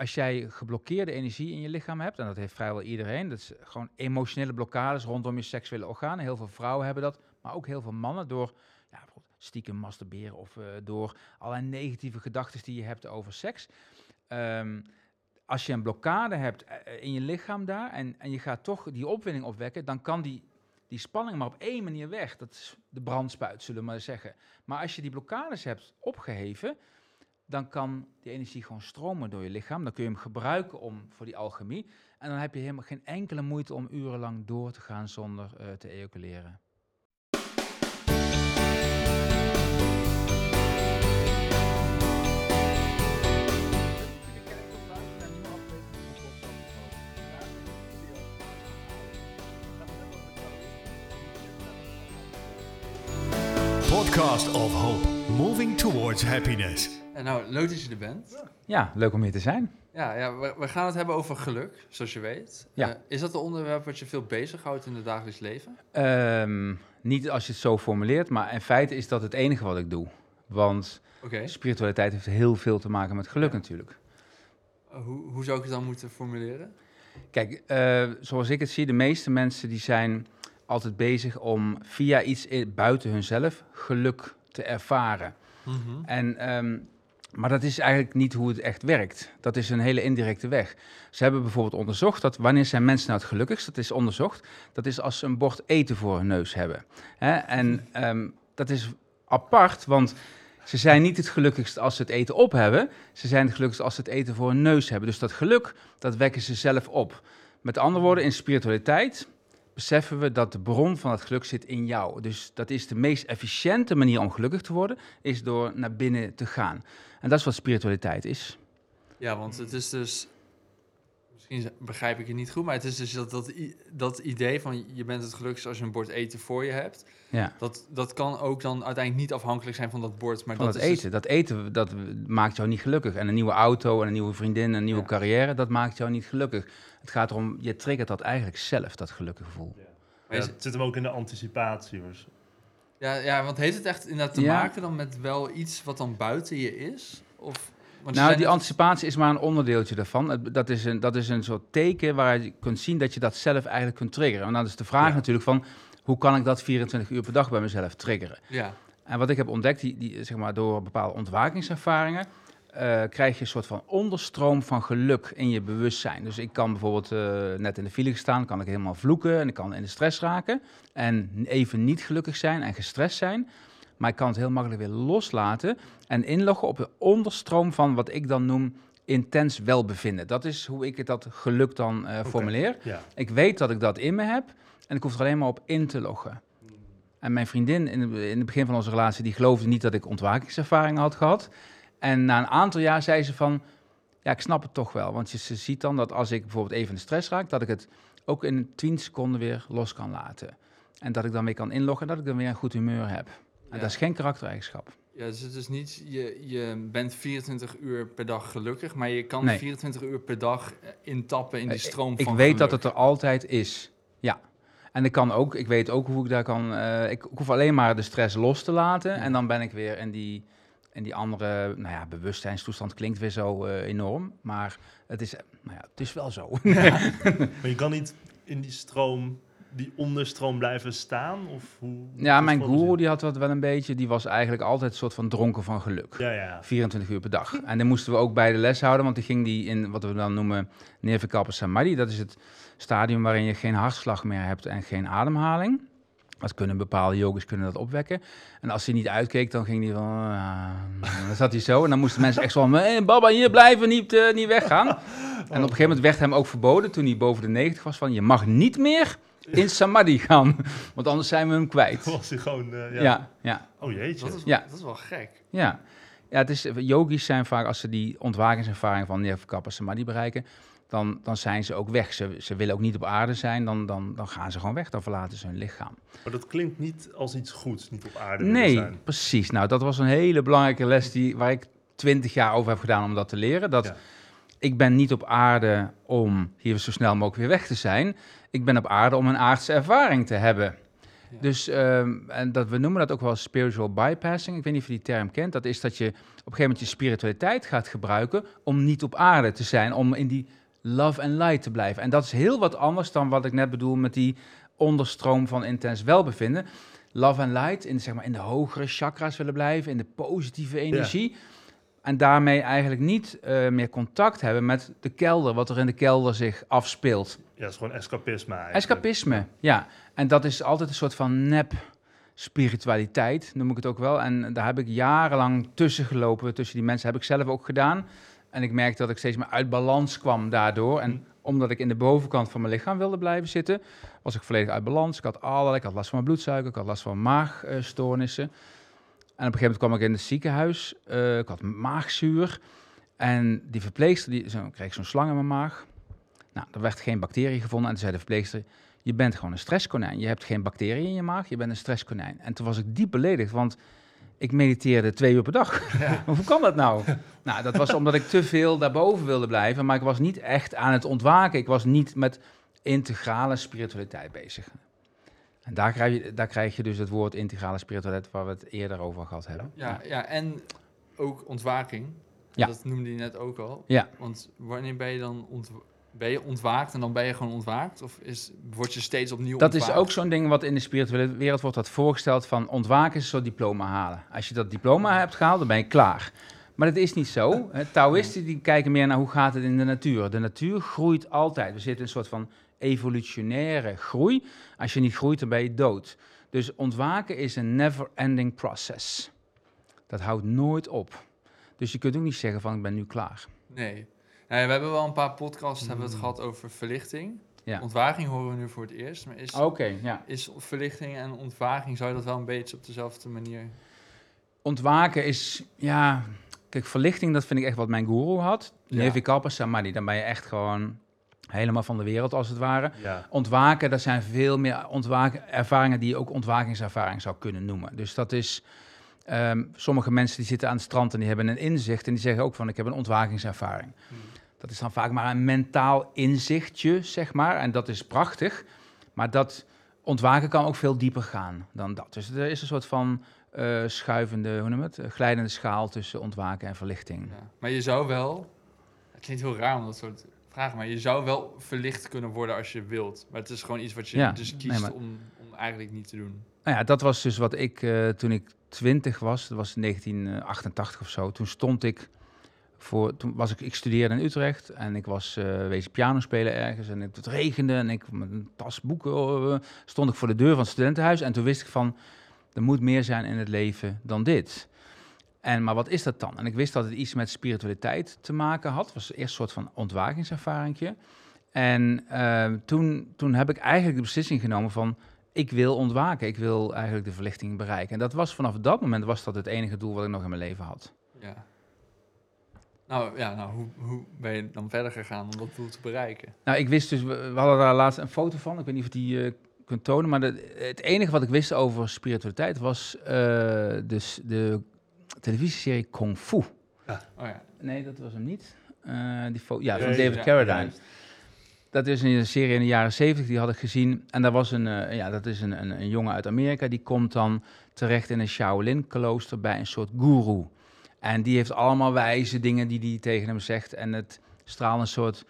als jij geblokkeerde energie in je lichaam hebt, en dat heeft vrijwel iedereen, dat is gewoon emotionele blokkades rondom je seksuele organen. Heel veel vrouwen hebben dat, maar ook heel veel mannen door ja, stiekem masturberen of uh, door allerlei negatieve gedachten die je hebt over seks. Um, als je een blokkade hebt eh, in je lichaam daar en, en je gaat toch die opwinding opwekken, dan kan die, die spanning maar op één manier weg. Dat is de brandspuit, zullen we maar zeggen. Maar als je die blokkades hebt opgeheven, dan kan die energie gewoon stromen door je lichaam. Dan kun je hem gebruiken om, voor die alchemie. En dan heb je helemaal geen enkele moeite om urenlang door te gaan zonder uh, te ejaculeren. Podcast of Hope, moving towards happiness. En nou, leuk dat je er bent. Ja, leuk om hier te zijn. Ja, ja we, we gaan het hebben over geluk, zoals je weet. Ja. Uh, is dat een onderwerp wat je veel bezighoudt in het dagelijks leven? Um, niet als je het zo formuleert, maar in feite is dat het enige wat ik doe. Want okay. spiritualiteit heeft heel veel te maken met geluk ja. natuurlijk. Uh, hoe, hoe zou ik het dan moeten formuleren? Kijk, uh, zoals ik het zie, de meeste mensen die zijn altijd bezig om via iets buiten hunzelf geluk te ervaren. Mm -hmm. En, um, maar dat is eigenlijk niet hoe het echt werkt. Dat is een hele indirecte weg. Ze hebben bijvoorbeeld onderzocht dat wanneer zijn mensen nou het gelukkigst, dat is onderzocht, dat is als ze een bord eten voor hun neus hebben. Hè? En um, dat is apart, want ze zijn niet het gelukkigst als ze het eten op hebben. Ze zijn het gelukkigst als ze het eten voor hun neus hebben. Dus dat geluk, dat wekken ze zelf op. Met andere woorden, in spiritualiteit beseffen we dat de bron van het geluk zit in jou. Dus dat is de meest efficiënte manier om gelukkig te worden, is door naar binnen te gaan. En dat is wat spiritualiteit is. Ja, want het is dus, misschien begrijp ik het niet goed, maar het is dus dat, dat, dat idee van je bent het gelukkigst als je een bord eten voor je hebt. Ja. Dat, dat kan ook dan uiteindelijk niet afhankelijk zijn van dat bord. Maar van dat het is eten. Dus, dat eten, dat maakt jou niet gelukkig. En een nieuwe auto en een nieuwe vriendin en een nieuwe Ja. carrière, dat maakt jou niet gelukkig. Het gaat erom, je triggert dat eigenlijk zelf, dat gelukkige gevoel. maar Ja, is- het zit hem ook in de anticipatie. Dus. Ja, ja, want heeft het echt inderdaad te Ja. maken dan met wel iets wat dan buiten je is? Of, want Nou, die anticipatie is maar een onderdeeltje daarvan. Dat is, een, dat is een soort teken waar je kunt zien dat je dat zelf eigenlijk kunt triggeren. En dan is de vraag Ja. natuurlijk van, hoe kan ik dat 24 uur per dag bij mezelf triggeren? Ja, En wat ik heb ontdekt, die, die, zeg maar, door bepaalde ontwakingservaringen, eh, krijg je een soort van onderstroom van geluk in je bewustzijn. Dus ik kan bijvoorbeeld eh, net in de file staan, kan ik helemaal vloeken en ik kan in de stress raken en even niet gelukkig zijn en gestrest zijn. Maar ik kan het heel makkelijk weer loslaten en inloggen op de onderstroom van wat ik dan noem intens welbevinden. Dat is hoe ik het dat geluk dan eh, formuleer. Ik weet dat ik dat in me heb en ik hoef er alleen maar op in te loggen. En mijn vriendin in, het- in het begin van onze relatie, die geloofde niet dat ik ontwakingservaringen had gehad. En na een aantal jaar zei ze van, ja, ik snap het toch wel. Want je, ze ziet dan dat als ik bijvoorbeeld even in de stress raak, dat ik het ook in 10 seconden weer los kan laten. En dat ik dan weer kan inloggen en dat ik dan weer een goed humeur heb. En Ja. dat is geen karaktereigenschap. ja dus het is niet, je, je bent 24 uur per dag gelukkig, maar je kan Nee. 24 uur per dag eh, intappen in die Eh, stroom Ik van weet dat het er altijd is. Ja. En ik kan ook, ik weet ook hoe ik daar kan. eh, ik, ik hoef alleen maar de stress los te laten. En dan ben ik weer in die, in die andere, nou ja, bewustzijnstoestand klinkt weer zo eh, enorm. Maar het is, nou ja, het is wel zo. Maar je kan niet in die stroom, die onderstroom blijven staan? Of hoe, ja, mijn guru die had dat wel een beetje. Die was eigenlijk altijd een soort van dronken van geluk. Ja, ja. 24 uur per dag. En dan moesten we ook bij de les houden, want die ging die in wat we dan noemen Nirvikalpa Samadhi. Dat is het stadium waarin je geen hartslag meer hebt en geen ademhaling. Dat kunnen bepaalde yogis kunnen dat opwekken. En als hij niet uitkeek, dan ging hij van... ah, dan zat hij zo en dan moesten mensen echt zo van... Hey, Baba, hier blijven, niet, eh, niet weggaan. En op een gegeven moment werd hem ook verboden, toen hij boven de 90 was, van... Je mag niet meer in Samadhi gaan, want anders zijn we hem kwijt. Was hij gewoon... eh, ja. Ja, ja. Oh jeetje. Dat is, Ja. dat is wel gek. Ja, ja het is, yogis zijn vaak, als ze die ontwakingservaring van Nirvakappa Samadhi bereiken, dan, dan zijn ze ook weg. Ze, ze willen ook niet op aarde zijn, dan, dan, dan gaan ze gewoon weg, dan verlaten ze hun lichaam. Maar dat klinkt niet als iets goeds, niet op aarde Nee, zijn. precies. Nou, dat was een hele belangrijke les die, waar ik twintig jaar over heb gedaan om dat te leren. Dat Ja. ik ben niet op aarde om hier zo snel mogelijk weer weg te zijn. Ik ben op aarde om een aardse ervaring te hebben. Ja. Dus ehm, en dat, we noemen dat ook wel spiritual bypassing. Ik weet niet of je die term kent. Dat is dat je op een gegeven moment je spiritualiteit gaat gebruiken om niet op aarde te zijn, om in die love and light te blijven. En dat is heel wat anders dan wat ik net bedoel met die onderstroom van intens welbevinden. Love and light, in, zeg maar, in de hogere chakras willen blijven, in de positieve energie. En daarmee eigenlijk niet eh, meer contact hebben met de kelder, wat er in de kelder zich afspeelt. Ja, dat is gewoon escapisme eigenlijk. Escapisme, ja. En dat is altijd een soort van nep spiritualiteit, noem ik het ook wel. En daar heb ik jarenlang tussen gelopen, tussen die mensen. Heb ik zelf ook gedaan. En ik merkte dat ik steeds meer uit balans kwam daardoor. En Mhm. omdat ik in de bovenkant van mijn lichaam wilde blijven zitten, was ik volledig uit balans. Ik had allerlei, ik had last van mijn bloedsuiker, ik had last van maagstoornissen. En op een gegeven moment kwam ik in het ziekenhuis. eh, ik had maagzuur. En die verpleegster, die, zo, kreeg zo'n slang in mijn maag. Nou, er werd geen bacterie gevonden. En toen zei de verpleegster, je bent gewoon een stresskonijn. Je hebt geen bacteriën in je maag, je bent een stresskonijn. En toen was ik diep beledigd, want ik mediteerde twee uur per dag. Ja. Hoe kan dat nou? nou, dat was omdat ik te veel daarboven wilde blijven. Maar ik was niet echt aan het ontwaken. Ik was niet met integrale spiritualiteit bezig. En daar krijg je, daar krijg je dus het woord integrale spiritualiteit, waar we het eerder over gehad hebben. Ja, ja, en ook ontwaking. Ja. Dat noemde je net ook al. Ja. Want wanneer ben je dan ont ben je ontwaakt en dan ben je gewoon ontwaakt? Of is, word je steeds opnieuw Dat is ook zo'n ding wat in de spirituele wereld wordt dat voorgesteld van ontwaken is zo'n diploma halen. Als je dat diploma hebt gehaald, dan ben je klaar. Maar dat is niet zo. Taoïsten die kijken meer naar hoe gaat het in de natuur. De natuur groeit altijd. We zitten in een soort van evolutionaire groei. Als je niet groeit, dan ben je dood. Dus ontwaken is een never-ending process. Dat houdt nooit op. Dus je kunt ook niet zeggen van ik ben nu klaar. Nee. We hebben wel een paar podcasts hebben we het Mm. gehad over verlichting. Ja. Ontwaking horen we nu voor het eerst. Maar is, Oké, ja. is verlichting en ontwaking, zou je dat wel een beetje op dezelfde manier... Ontwaken is, ja... Kijk, verlichting, dat vind ik echt wat mijn guru had. Ja. Nevikalpa Samadhi, dan ben je echt gewoon helemaal van de wereld, als het ware. Ja. Ontwaken, dat zijn veel meer ontwaken, ervaringen die je ook ontwakingservaring zou kunnen noemen. Dus dat is... ehm, sommige mensen die zitten aan het strand en die hebben een inzicht... en die zeggen ook van, ik heb een ontwakingservaring. Dat is dan vaak maar een mentaal inzichtje, zeg maar. En dat is prachtig. Maar dat ontwaken kan ook veel dieper gaan dan dat. Dus er is een soort van eh, schuivende, hoe noem het? Glijdende schaal tussen ontwaken en verlichting. Ja. Maar je zou wel... Het klinkt heel raar om dat soort vragen, maar je zou wel verlicht kunnen worden als je wilt. Maar het is gewoon iets wat je Ja, dus nee, kiest maar- om, om eigenlijk niet te doen. Nou ja, dat was dus wat ik eh, toen ik 20 was, dat was in 1988 of zo. Toen stond ik voor, toen was ik, ik studeerde in Utrecht en ik was eh wezen piano spelen ergens en het, regende en ik met een tas boeken eh, stond ik voor de deur van het studentenhuis en toen wist ik van, er moet meer zijn in het leven dan dit. En, maar wat is dat dan? En ik wist dat het iets met spiritualiteit te maken had. Het was eerst een soort van ontwakingservaringje. En eh, toen, toen heb ik eigenlijk de beslissing genomen van... ik wil ontwaken, ik wil eigenlijk de verlichting bereiken. En dat was vanaf dat moment was dat het enige doel wat ik nog in mijn leven had. Ja. Nou ja, nou, hoe, hoe ben je dan verder gegaan om dat doel te bereiken? Nou, ik wist dus, we, we hadden daar laatst een foto van. Ik weet niet of je die eh, kunt tonen. Maar de, het enige wat ik wist over spiritualiteit was eh, dus de televisieserie Kung Fu. Oh ja. Nee, dat was hem niet. Eh, die ja, van David ja, Carradine. Dat is een serie in de jaren zeventig, die had ik gezien. En daar was een, eh, ja, dat is een, een, een jongen uit Amerika, die komt dan terecht in een Shaolin-klooster bij een soort guru. En die heeft allemaal wijze dingen die hij tegen hem zegt. En het straalt een soort,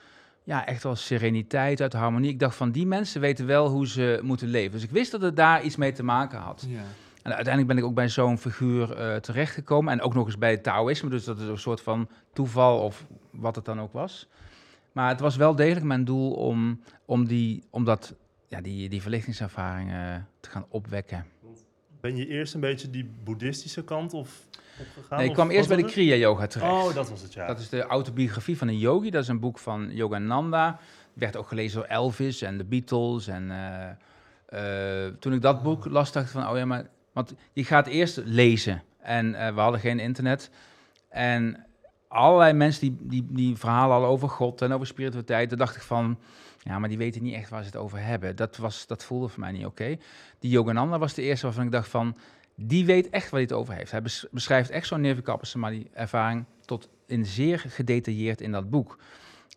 ja, echt wel sereniteit uit harmonie. Ik dacht van, die mensen weten wel hoe ze moeten leven. Dus ik wist dat het daar iets mee te maken had. Ja. En uiteindelijk ben ik ook bij zo'n figuur eh, terechtgekomen. En ook nog eens bij het Taoïsme. Dus dat is een soort van toeval of wat het dan ook was. Maar het was wel degelijk mijn doel om, om, die, om dat, ja, die, die verlichtingservaring eh, te gaan opwekken. Ben je eerst een beetje die boeddhistische kant of opgegaan? nee, ik kwam eerst bij de? Kriya Yoga terecht. Oh, dat was het, ja. Dat is de autobiografie van een yogi. Dat is een boek van Yogananda. Werd ook gelezen door Elvis en de Beatles. En eh, eh, toen ik dat boek las, dacht ik van, oh ja, maar... Want je gaat eerst lezen. En eh, we hadden geen internet. En allerlei mensen die, die, die verhalen hadden over God en over spiritualiteit. Daar dacht ik van, ja, maar die weten niet echt waar ze het over hebben. Dat, was, dat voelde voor mij niet oké. Die Yogananda was de eerste waarvan ik dacht van, die weet echt waar hij het over heeft. Hij bes- beschrijft echt zo'n Nirvikalpa Samadhi ervaring tot in zeer gedetailleerd in dat boek.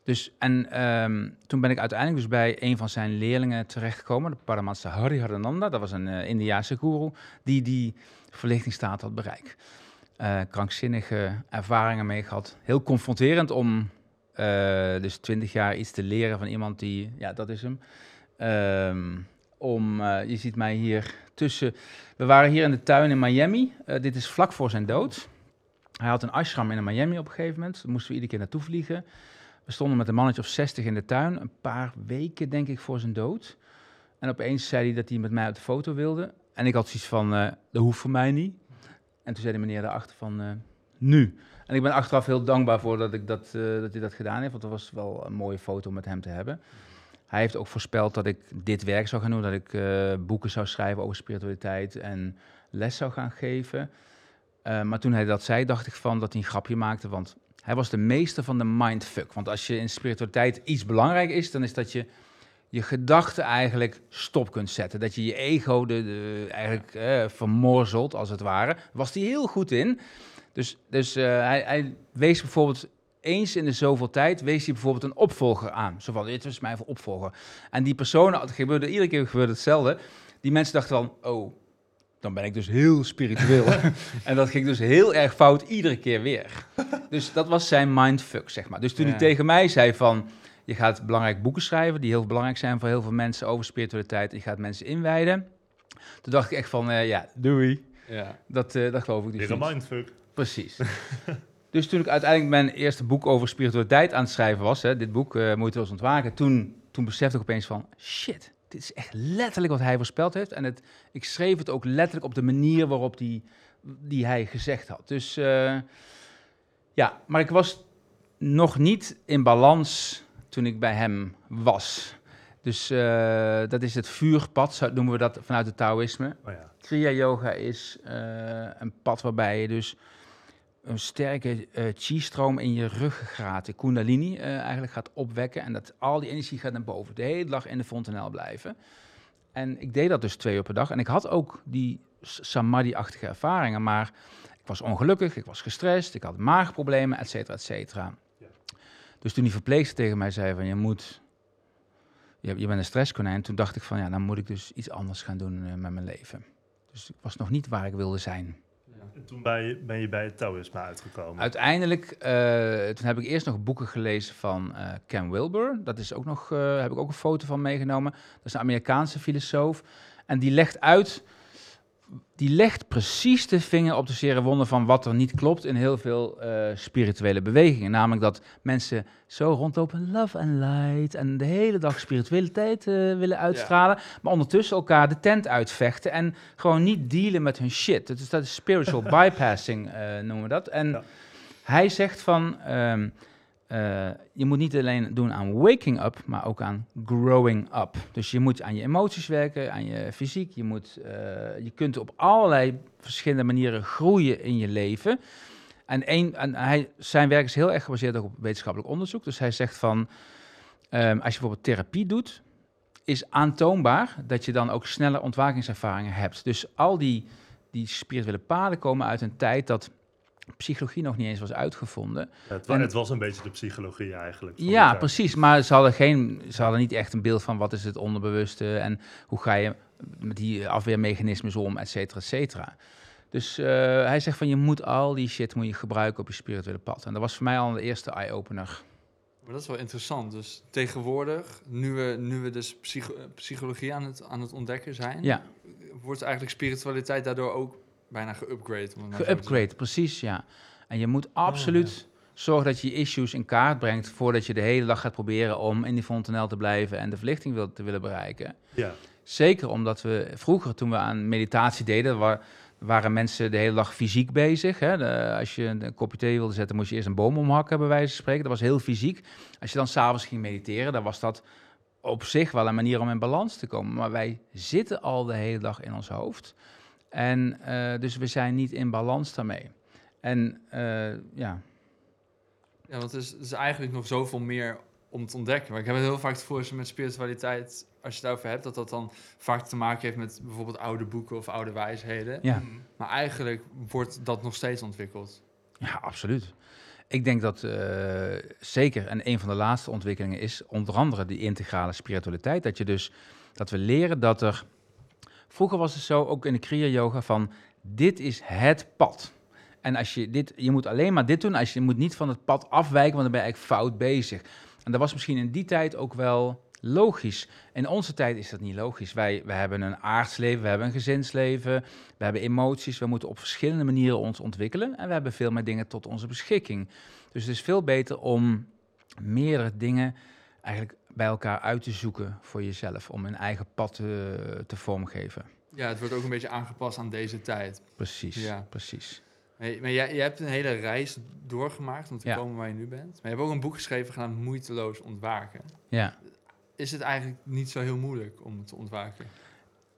Dus, en ehm, toen ben ik uiteindelijk dus bij een van zijn leerlingen terechtgekomen, de Paramahansa Hariharananda. Dat was een uh, Indiaanse guru die die verlichtingsstaat had bereikt. Uh, krankzinnige ervaringen mee gehad. Heel confronterend om uh, dus twintig jaar iets te leren van iemand die, ja, dat is hem. Um, om, uh, je ziet mij hier tussen. We waren hier in de tuin in Miami. dit is vlak voor zijn dood. Hij had een ashram in Miami op een gegeven moment. Daar moesten we iedere keer naartoe vliegen. We stonden met een mannetje of 60 in de tuin, een paar weken denk ik voor zijn dood. En opeens zei hij dat hij met mij op de foto wilde. En ik had zoiets van, uh, dat hoeft voor mij niet. En toen zei de meneer daarachter van, nu. En ik ben achteraf heel dankbaar voor dat, ik dat, dat hij dat gedaan heeft, want het was wel een mooie foto met hem te hebben. Hij heeft ook voorspeld dat ik dit werk zou gaan doen, dat ik boeken zou schrijven over spiritualiteit en les zou gaan geven. maar toen hij dat zei, dacht ik van dat hij een grapje maakte, want hij was de meester van de mindfuck. Want als je in spiritualiteit iets belangrijk is, dan is dat je je gedachten eigenlijk stop kunt zetten. Dat je je ego de, eigenlijk eh, vermorzelt, als het ware. Was hij heel goed in. Dus, dus uh, hij, hij wees bijvoorbeeld eens in de zoveel tijd wees hij bijvoorbeeld een opvolger aan. Zo van, dit is mijn opvolger. En die personen, het gebeurde, iedere keer gebeurde hetzelfde. Die mensen dachten van, oh, dan ben ik dus heel spiritueel. en dat ging dus heel erg fout iedere keer weer. Dus dat was zijn mindfuck, zeg maar. Dus toen hij tegen mij zei van... je gaat belangrijk boeken schrijven... die heel belangrijk zijn voor heel veel mensen over spiritualiteit... je gaat mensen inwijden. Toen dacht ik echt van, uh, ja, doei. Ja. Dat, uh, dat geloof ik dus Weer een mindfuck. Precies. dus toen ik uiteindelijk mijn eerste boek over spiritualiteit aan het schrijven was... Hè, dit boek, uh, Moeiteloos Ontwaken... Toen, toen besefte ik opeens van, shit dit is echt letterlijk wat hij voorspeld heeft. En het, ik schreef het ook letterlijk op de manier waarop die, die hij gezegd had. Dus uh, ja, maar ik was nog niet in balans toen ik bij hem was. Dus uh, dat is het vuurpad, zo noemen we dat vanuit het Taoïsme. Oh ja. Kriya Yoga is uh, een pad waarbij je dus een sterke uh, chi-stroom in je ruggengraat, de kundalini, uh, eigenlijk gaat opwekken. En dat al die energie gaat naar boven. De hele dag in de fontanel blijven. En ik deed dat dus twee uur per dag. En ik had ook die samadhi-achtige ervaringen. Maar ik was ongelukkig, ik was gestrest, ik had maagproblemen, et cetera, et cetera. Ja. Dus toen die verpleegster tegen mij zei van je moet... Je, je bent een stresskonijn. Toen dacht ik van ja, dan moet ik dus iets anders gaan doen uh, met mijn leven. Dus ik was nog niet waar ik wilde zijn. En toen ben je, ben je bij het Taoïsme uitgekomen? Uiteindelijk, uh, toen heb ik eerst nog boeken gelezen van uh, Ken Wilber. Dat is ook nog, uh, heb ik ook een foto van meegenomen. Dat is een Amerikaanse filosoof. En die legt uit die legt precies de vinger op de zere wonde van wat er niet klopt in heel veel uh, spirituele bewegingen. Namelijk dat mensen zo rondlopen, love and light, en de hele dag spiritualiteit uh, willen uitstralen, ja. maar ondertussen elkaar de tent uitvechten en gewoon niet dealen met hun shit. Dus dat is spiritual bypassing, uh, noemen we dat. En ja. hij zegt van... Um, uh, je moet niet alleen doen aan waking up, maar ook aan growing up. Dus je moet aan je emoties werken, aan je fysiek. Je, moet, uh, je kunt op allerlei verschillende manieren groeien in je leven. En, en hij, zijn werk is heel erg gebaseerd op wetenschappelijk onderzoek. Dus hij zegt van, um, als je bijvoorbeeld therapie doet, is aantoonbaar dat je dan ook sneller ontwakingservaringen hebt. Dus al die, die spirituele paden komen uit een tijd dat psychologie nog niet eens was uitgevonden. Ja, het, en, het, was een beetje de psychologie eigenlijk. Ja, precies. Maar ze hadden, geen, ze hadden niet echt een beeld van wat is het onderbewuste en hoe ga je met die afweermechanismes om, et cetera, et cetera. Dus uh, hij zegt van je moet al die shit moet je gebruiken op je spirituele pad. En dat was voor mij al de eerste eye-opener. Maar dat is wel interessant. Dus tegenwoordig, nu we, nu we dus psycho psychologie aan het, aan het ontdekken zijn, ja. wordt eigenlijk spiritualiteit daardoor ook bijna geupgrade. Geupgrade, precies, ja. En je moet absoluut oh, ja. zorgen dat je je issues in kaart brengt... voordat je de hele dag gaat proberen om in die fontanel te blijven... en de verlichting wil, te willen bereiken. Ja. Zeker omdat we vroeger, toen we aan meditatie deden... Waar, waren mensen de hele dag fysiek bezig. Hè? De, als je een kopje thee wilde zetten, moest je eerst een boom omhakken, bij wijze van spreken. Dat was heel fysiek. Als je dan s'avonds ging mediteren, dan was dat op zich wel een manier om in balans te komen. Maar wij zitten al de hele dag in ons hoofd. En uh, dus we zijn niet in balans daarmee. En uh, ja. Ja, want er is, er is, eigenlijk nog zoveel meer om te ontdekken. Maar ik heb het heel vaak voor met spiritualiteit, als je het over hebt, dat dat dan vaak te maken heeft met bijvoorbeeld oude boeken of oude wijsheden. Ja. Maar eigenlijk wordt dat nog steeds ontwikkeld. Ja, absoluut. Ik denk dat eh, zeker, en een van de laatste ontwikkelingen is onder andere die integrale spiritualiteit. Dat je dus, dat we leren dat er, vroeger was het zo, ook in de Kriya Yoga, van dit is het pad. En als je dit, je moet alleen maar dit doen, als je, moet niet van het pad afwijken, want dan ben je eigenlijk fout bezig. En dat was misschien in die tijd ook wel logisch. In onze tijd is dat niet logisch. Wij, wij hebben een aardsleven, we hebben een gezinsleven, we hebben emoties. We moeten op verschillende manieren ons ontwikkelen. En we hebben veel meer dingen tot onze beschikking. Dus het is veel beter om meerdere dingen eigenlijk bij elkaar uit te zoeken voor jezelf. Om een eigen pad te, te vormgeven. Ja, het wordt ook een beetje aangepast aan deze tijd. Precies, Ja. precies. Hey, maar jij, jij hebt een hele reis doorgemaakt om te Ja. komen waar je nu bent. Maar je hebt ook een boek geschreven genaamd Moeiteloos ontwaken. Ja. Is het eigenlijk niet zo heel moeilijk om te ontwaken?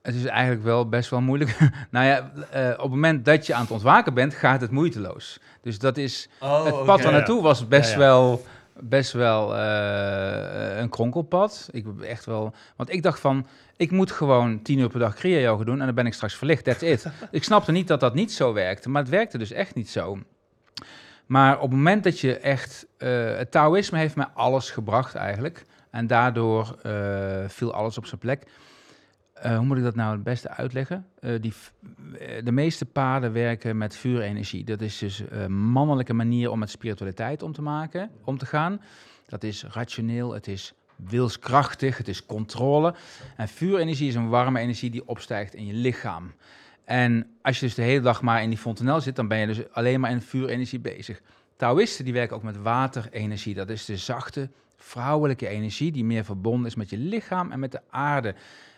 Het is eigenlijk wel best wel moeilijk. nou ja, eh, op het moment dat je aan het ontwaken bent, gaat het moeiteloos. Dus dat is Oh, het pad daar ja. naartoe was best ja. wel, best wel eh, een kronkelpad. Ik echt wel, want ik dacht van, ik moet gewoon tien uur per dag yoga doen en dan ben ik straks verlicht. That's it. ik snapte niet dat dat niet zo werkte, maar het werkte dus echt niet zo. Maar op het moment dat je echt, eh, het Taoïsme heeft mij alles gebracht eigenlijk. En daardoor eh, viel alles op zijn plek. Eh, hoe moet ik dat nou het beste uitleggen? Eh, die, eh, de meeste paden werken met vuurenergie. Dat is dus een mannelijke manier om met spiritualiteit om te maken, om te gaan. Dat is rationeel, het is wilskrachtig, het is controle. En vuurenergie is een warme energie die opstijgt in je lichaam. En als je dus de hele dag maar in die fontanel zit, dan ben je dus alleen maar in vuurenergie bezig. Taoïsten die werken ook met waterenergie. Dat is de zachte vrouwelijke energie die meer verbonden is met je lichaam en met de aarde.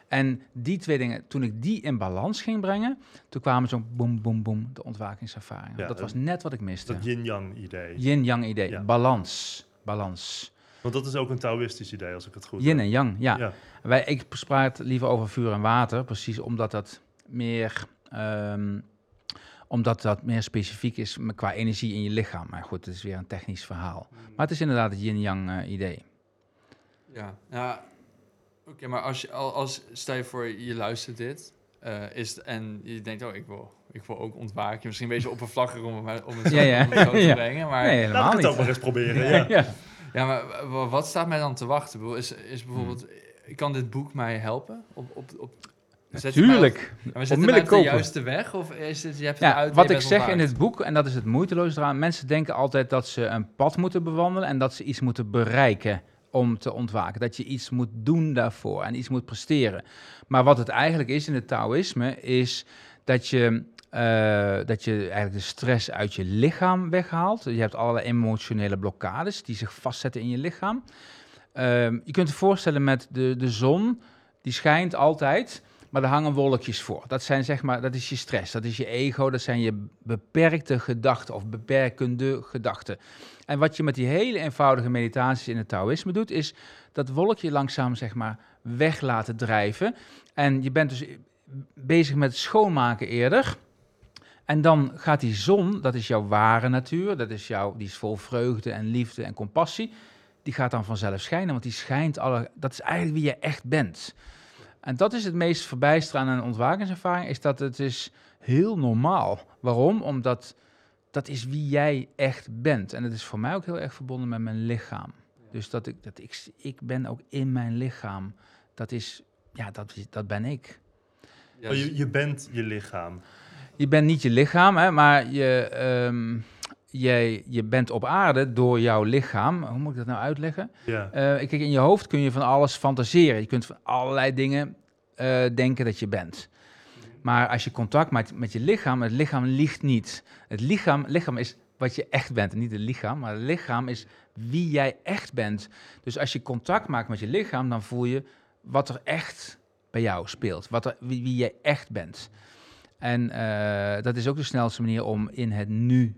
En die twee dingen, toen ik die in balans ging brengen, toen kwamen zo'n boem, boem, boem, de ontwakingservaringen. Ja, dat was net wat ik miste. Dat yin-yang idee. Yin-yang idee, Ja. balans, balans. Want dat is ook een Taoïstisch idee, als ik het goed Yin heb. en yang, ja. Ja. Wij, ik praat liever over vuur en water, precies omdat dat meer, ehm, omdat dat meer specifiek is qua energie in je lichaam. Maar goed, het is weer een technisch verhaal. Maar het is inderdaad het yin-yang eh, idee. Ja, ja. Oké, maar als je al- als stel je voor je luistert dit eh, is het- en je denkt oh ik wil ik wil ook ontwaken. Misschien een beetje oppervlakkig om het, om het zo, Ja, ja. om het zo te brengen, maar nee, Laat helemaal ik het ook maar eens proberen. Ja, Ja. ja. ja, maar wa- wat staat mij dan te wachten? Ik bedoel, Is, is bijvoorbeeld Hmm. kan dit boek mij helpen op op op zet je mij op- Tuurlijk. Ja, maar Onmiddellijk op de juiste weg of is het je hebt het Ja, uit, wat je ik zeg in het boek, en dat is het moeiteloos eraan, mensen denken altijd dat ze een pad moeten bewandelen en dat ze iets moeten bereiken om te ontwaken. Dat je iets moet doen daarvoor en iets moet presteren. Maar wat het eigenlijk is in het Taoïsme, is dat je, eh, dat je eigenlijk de stress uit je lichaam weghaalt. Je hebt allerlei emotionele blokkades die zich vastzetten in je lichaam. Ehm, je kunt je voorstellen met de, de zon, die schijnt altijd, maar er hangen wolkjes voor. Dat zijn zeg maar, dat is je stress, dat is je ego, dat zijn je beperkte gedachten of beperkende gedachten. En wat je met die hele eenvoudige meditaties in het Taoïsme doet, is dat wolkje langzaam zeg maar weg laten drijven. En je bent dus bezig met schoonmaken eerder. En dan gaat die zon, dat is jouw ware natuur, dat is jouw, die is vol vreugde en liefde en compassie. Die gaat dan vanzelf schijnen, want die schijnt alle, dat is eigenlijk wie je echt bent. En dat is het meest verbijsterende aan een ontwakingservaring, is dat het is heel normaal. Waarom? Omdat dat is wie jij echt bent. En het is voor mij ook heel erg verbonden met mijn lichaam. Dus dat ik, dat ik, ik ben ook in mijn lichaam. Dat is, ja, dat, is- dat ben ik. Oh, je, je bent je lichaam. Je bent niet je lichaam, hè, maar je, ehm, jij, je bent op aarde door jouw lichaam. Hoe moet ik dat nou uitleggen? Ja. Eh, kijk, in je hoofd kun je van alles fantaseren. Je kunt van allerlei dingen eh, denken dat je bent. Maar als je contact maakt met je lichaam, het lichaam liegt niet. Het lichaam, lichaam is wat je echt bent. Niet het lichaam, maar het lichaam is wie jij echt bent. Dus als je contact maakt met je lichaam, dan voel je wat er echt bij jou speelt. Wat er, wie, wie jij echt bent. En eh, dat is ook de snelste manier om in het nu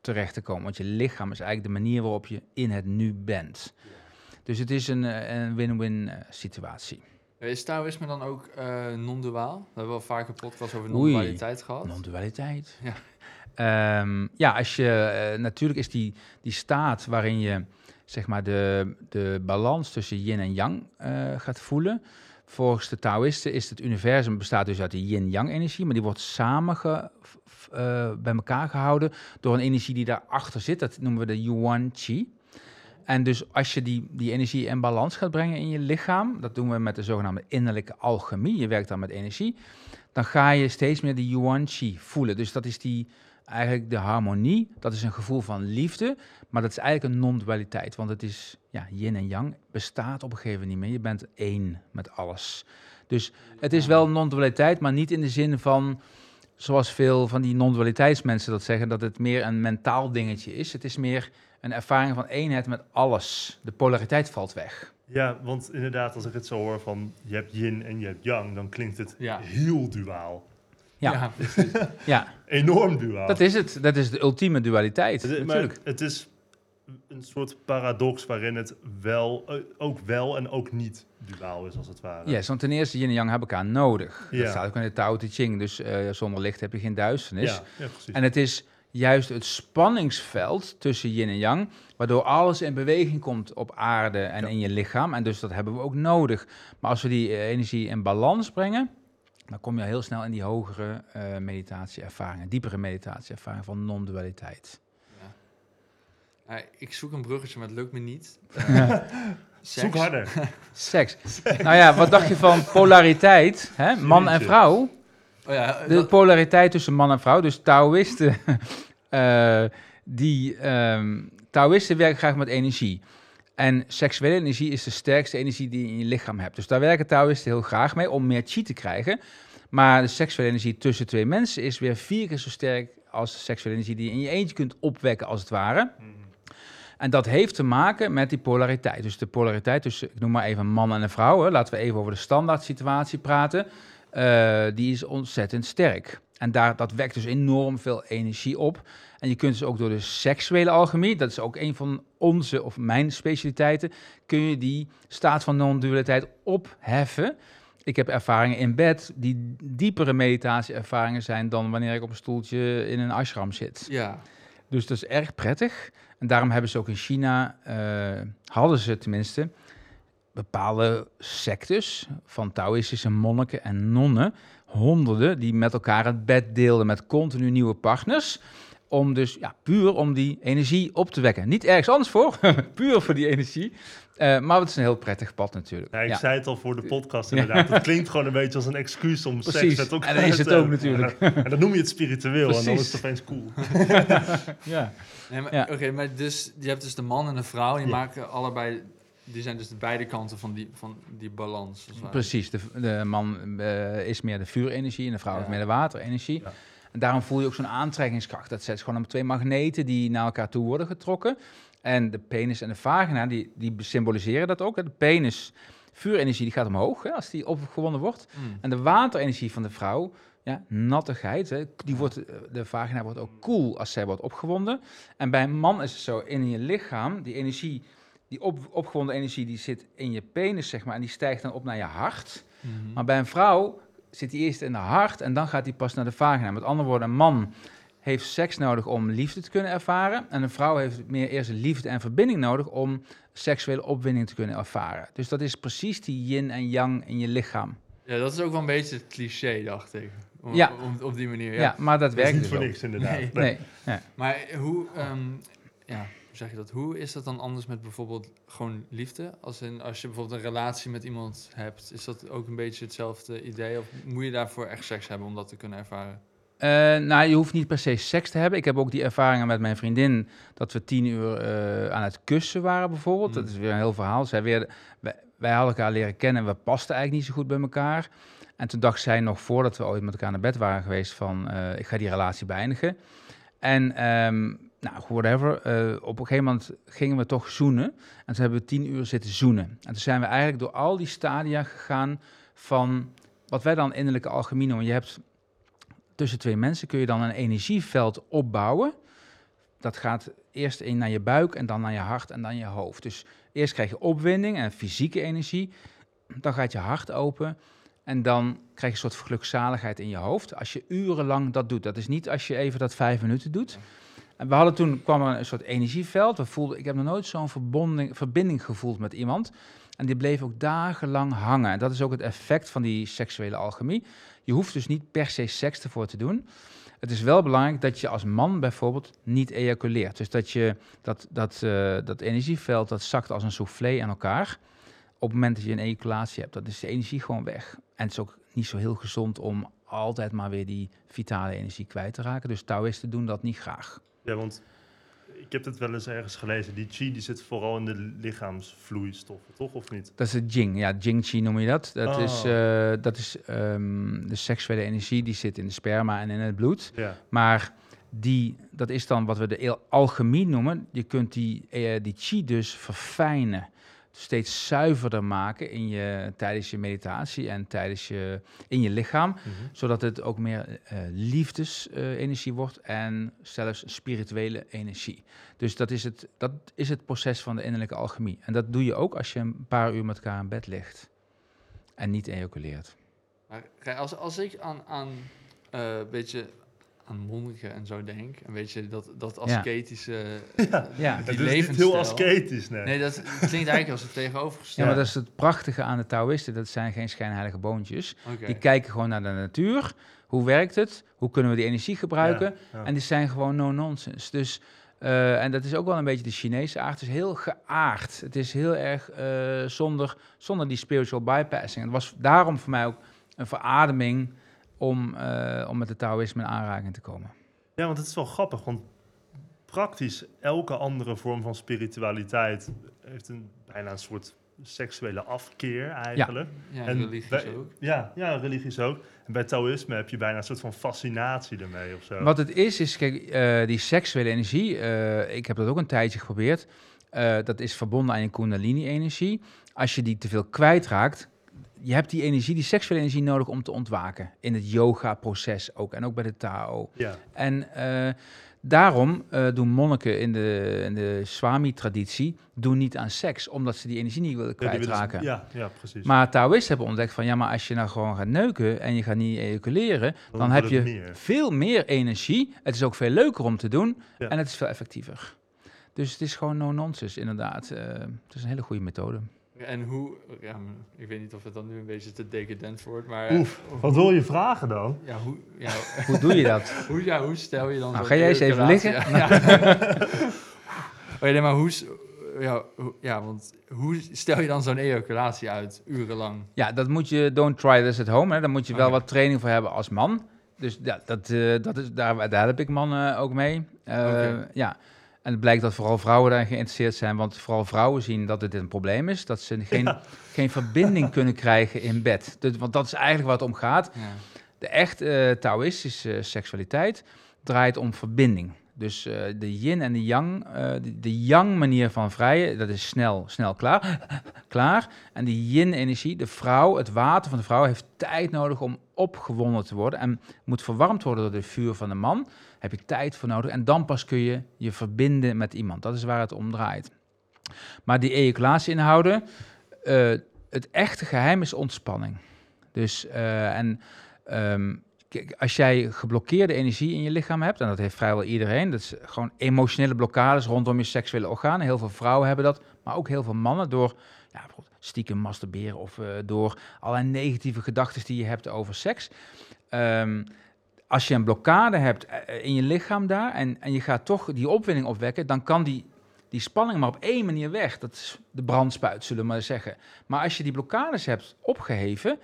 terecht te komen. Want je lichaam is eigenlijk de manier waarop je in het nu bent. Dus het is een, eh, een win-win eh, situatie. Is Taoïsme dan ook eh, non-duaal? We hebben wel vaker podcast over non-dualiteit gehad. Non-dualiteit. Ja. Ehm, ja, als je, eh, natuurlijk is die, die staat waarin je zeg maar de, de balans tussen yin en yang eh, gaat voelen. volgens de Taoïsten is het universum bestaat dus uit de yin-yang-energie, maar die wordt samen eh, bij elkaar gehouden door een energie die daarachter zit. Dat noemen we de yuan qi. En dus als je die, die energie in balans gaat brengen in je lichaam, dat doen we met de zogenaamde innerlijke alchemie, je werkt dan met energie, dan ga je steeds meer die yuan qi voelen. Dus dat is die, eigenlijk de harmonie, dat is een gevoel van liefde, maar dat is eigenlijk een non-dualiteit, want het is, ja, yin en yang bestaat op een gegeven moment niet meer. Je bent één met alles. Dus het is wel non-dualiteit, maar niet in de zin van, zoals veel van die non-dualiteitsmensen dat zeggen, dat het meer een mentaal dingetje is. Het is meer een ervaring van eenheid met alles. De polariteit valt weg. Ja, want inderdaad, als ik het zo hoor van je hebt yin en je hebt yang, dan klinkt het Ja. heel duaal. Ja, precies. ja Enorm duaal. dat is het. Dat is de ultieme dualiteit, Het natuurlijk. het is een soort paradox waarin het wel, eh, ook wel en ook niet duaal is, als het ware. Yes, want ten eerste, yin en yang hebben elkaar nodig. Ja. Dat staat ook in de Tao Te Ching. Dus eh, zonder licht heb je geen duisternis. ja, ja, precies. En het is juist het spanningsveld tussen yin en yang, waardoor alles in beweging komt op aarde en Ja. in je lichaam. En dus dat hebben we ook nodig. Maar als we die eh, energie in balans brengen, dan kom je heel snel in die hogere eh meditatieervaringen, diepere meditatieervaringen van non-dualiteit. Ik zoek een bruggetje, maar het lukt me niet. Seks. Zoek harder. Seks. nou ja, wat dacht je van polariteit? Hè? Man en vrouw. Oh ja, De dat- polariteit tussen man en vrouw. Dus Taoïsten, eh, die ehm Taoïsten werken graag met energie. En seksuele energie is de sterkste energie die je in je lichaam hebt. Dus daar werken Taoïsten heel graag mee om meer chi te krijgen. Maar de seksuele energie tussen twee mensen is weer vier keer zo sterk als de seksuele energie die je in je eentje kunt opwekken, als het ware. En dat heeft te maken met die polariteit. Dus de polariteit tussen, ik noem maar even een man en een vrouw. Hè. Laten we even over de standaard situatie praten. Eh, die is ontzettend sterk. En daar, dat wekt dus enorm veel energie op. En je kunt dus ook door de seksuele alchemie, dat is ook een van onze of mijn specialiteiten, kun je die staat van non-dualiteit opheffen. Ik heb ervaringen in bed die diepere meditatieervaringen zijn dan wanneer ik op een stoeltje in een ashram zit. ja. Dus dat is erg prettig. En daarom hebben ze ook in China, eh, hadden ze tenminste, bepaalde sectes van Taoïstische monniken en nonnen, honderden, die met elkaar het bed deelden met continu nieuwe partners. Om dus, ja, puur om die energie op te wekken. Niet ergens anders voor, puur voor die energie. Eh, maar het is een heel prettig pad natuurlijk. Ja, ik Ja. zei het al voor de podcast inderdaad. Het klinkt gewoon een beetje als een excuus om seks Precies. met elkaar En dat is te het ook hebben. natuurlijk. En dan, en dan noem je het spiritueel en dan Precies. is het opeens cool. Ja. Nee, maar. Oké, maar dus, je hebt dus de man en de vrouw. Die Ja. maken allebei... Die zijn dus de beide kanten van die, van die balans. Precies, de, de man eh, is meer de vuurenergie en de vrouw Ja. is meer de waterenergie. Ja. En daarom voel je ook zo'n aantrekkingskracht. Dat zet gewoon op twee magneten die naar elkaar toe worden getrokken. En de penis en de vagina, die, die symboliseren dat ook. hè. De penis, vuurenergie, die gaat omhoog hè, als die opgewonden wordt. Mm. En de waterenergie van de vrouw, ja, nattigheid, hè, die wordt, eh, de vagina wordt ook koel als zij wordt opgewonden. En bij een man is het zo, in je lichaam, die energie, die op, opgewonden energie, die zit in je penis, zeg maar, en die stijgt dan op naar je hart. Mhm. Maar bij een vrouw zit die eerst in de hart en dan gaat die pas naar de vagina. Met andere woorden, een man heeft seks nodig om liefde te kunnen ervaren. En een vrouw heeft meer eerst liefde en verbinding nodig om seksuele opwinding te kunnen ervaren. Dus dat is precies die yin en yang in je lichaam. Ja, dat is ook wel een beetje het cliché, dacht ik. Om, Ja. om- op die manier, Ja, ja. maar dat werkt niet dus voor ook. niks inderdaad. Nee. Maar hoe, ehm, ja, hoe zeg je dat? Hoe is dat dan anders met bijvoorbeeld gewoon liefde? Als, in, als je bijvoorbeeld een relatie met iemand hebt, is dat ook een beetje hetzelfde idee? Of moet je daarvoor echt seks hebben om dat te kunnen ervaren? Eh, nou, je hoeft niet per se seks te hebben. Ik heb ook die ervaringen met mijn vriendin dat we tien uur eh, aan het kussen waren bijvoorbeeld. Mm. Dat is weer een heel verhaal. Zij weer, wij, wij hadden elkaar leren kennen en we pasten eigenlijk niet zo goed bij elkaar. En toen dacht zij nog voordat we ooit met elkaar naar bed waren geweest van eh, ik ga die relatie beëindigen. En ehm, nou, whatever. op een gegeven moment gingen we toch zoenen. En toen hebben we tien uur zitten zoenen. En toen zijn we eigenlijk door al die stadia gegaan van wat wij dan innerlijke alchemie noemen. Je hebt tussen twee mensen kun je dan een energieveld opbouwen. Dat gaat eerst in naar je buik en dan naar je hart en dan je hoofd. Dus eerst krijg je opwinding en fysieke energie. Dan gaat je hart open en dan krijg je een soort gelukzaligheid in je hoofd. Als je urenlang dat doet. Dat is niet als je even dat vijf minuten doet. En we hadden toen, kwam een soort energieveld. We voelden, ik heb nog nooit zo'n verbinding gevoeld met iemand. En die bleef ook dagenlang hangen. En dat is ook het effect van die seksuele alchemie. Je hoeft dus niet per se seks ervoor te doen. Het is wel belangrijk dat je als man bijvoorbeeld niet ejaculeert. Dus dat je dat, dat, eh, dat energieveld, dat zakt als een soufflé aan elkaar. Op het moment dat je een ejaculatie hebt, dan is de energie gewoon weg. En het is ook niet zo heel gezond om altijd maar weer die vitale energie kwijt te raken. Dus Taoïsten doen dat niet graag. Ja, want ik heb het wel eens ergens gelezen. Die chi die zit vooral in de lichaamsvloeistoffen, toch? Of niet? Dat is het Jing. Ja, Jing Qi noem je dat. Dat Oh. is, eh, dat is ehm, de seksuele energie die zit in de sperma en in het bloed. Ja. Maar die, dat is dan wat we de alchemie noemen. Je kunt die, eh, die chi dus verfijnen. Steeds zuiverder maken in je, tijdens je meditatie en tijdens je, in je lichaam. Mhm. Zodat het ook meer eh liefdesenergie wordt en zelfs spirituele energie. Dus dat is, het, dat is het proces van de innerlijke alchemie. En dat doe je ook als je een paar uur met elkaar in bed ligt. En niet ejaculeert. Maar als, als ik aan, aan eh, een beetje aan monniken en zo denk, een beetje dat, dat ascetische, Ja. die Het is niet heel ascetisch, nee. Nee, dat klinkt eigenlijk als het Ja, tegenovergestelde. maar dat is het prachtige aan de Taoïsten. Dat zijn geen schijnheilige boontjes. Die kijken gewoon naar de natuur. Hoe werkt het? Hoe kunnen we die energie gebruiken? Ja, ja. En die zijn gewoon no-nonsense. Dus, eh, en dat is ook wel een beetje de Chinese aard. Het is heel geaard. Het is heel erg eh, zonder, zonder die spiritual bypassing. Het was daarom voor mij ook een verademing om, eh, om met de Taoïsme in aanraking te komen. Ja, want het is wel grappig, want praktisch elke andere vorm van spiritualiteit heeft een bijna een soort seksuele afkeer eigenlijk. ja, en religies bij- ook. Ja, ja, religies ook. En bij Taoïsme heb je bijna een soort van fascinatie ermee of zo. Wat het is, is kijk, eh, die seksuele energie, eh, ik heb dat ook een tijdje geprobeerd. Eh, dat is verbonden aan je kundalini-energie. Als je die te veel kwijtraakt, je hebt die energie, die seksuele energie nodig om te ontwaken. In het yoga-proces ook en ook bij de Tao. Ja, En eh, daarom eh, doen monniken in de, in de Swami-traditie doen niet aan seks, omdat ze die energie niet willen ja, kwijtraken. ja, ja, precies. Maar Taoïsten hebben ontdekt van ja, maar als je nou gewoon gaat neuken en je gaat niet ejaculeren, dan, heb je meer. veel meer energie. Het is ook veel leuker om te doen Ja. en het is veel effectiever. Dus het is gewoon no-nonsense, inderdaad. Eh, het is een hele goede methode. En hoe, ja, ik weet niet of het dan nu een beetje te decadent wordt, maar Oef, wat wil je vragen dan? ja, hoe, ja, Hoe doe je dat? hoe, ja, hoe stel je dan Nou, ga jij eens even liggen? Ja. Oh, nee, maar hoe, ja, hoe- ja, want hoe stel je dan zo'n ejaculatie uit, urenlang? Ja, dat moet je, don't try this at home. Hè. Daar moet je wel Oké. wat training voor hebben als man. Dus ja, dat, eh, dat is, daar, daar heb ik mannen ook mee. Eh, Oké. Ja, en het blijkt dat vooral vrouwen daar geïnteresseerd zijn. Want vooral vrouwen zien dat het een probleem is. Dat ze geen, Ja. geen verbinding kunnen krijgen in bed. Dus, want dat is eigenlijk waar het om gaat. Ja. De echt eh Taoïstische seksualiteit draait om verbinding. Dus eh, de yin en de yang, eh, de, de yang manier van vrijen, dat is snel, snel klaar. klaar. En die yin-energie, de vrouw, het water van de vrouw, heeft tijd nodig om opgewonden te worden. En moet verwarmd worden door het vuur van de man. Heb je tijd voor nodig. En dan pas kun je je verbinden met iemand. Dat is waar het om draait. Maar die ejaculatie inhouden, eh, het echte geheim is ontspanning. Dus, en ehm, als jij geblokkeerde energie in je lichaam hebt, en dat heeft vrijwel iedereen, dat is gewoon emotionele blokkades rondom je seksuele organen. Heel veel vrouwen hebben dat, maar ook heel veel mannen door ja, stiekem masturberen of eh, door allerlei negatieve gedachten die je hebt over seks. Ehm, als je een blokkade hebt eh, in je lichaam daar en, en je gaat toch die opwinding opwekken, dan kan die, die spanning maar op één manier weg. Dat is de brandspuit, zullen we maar zeggen. Maar als je die blokkades hebt opgeheven,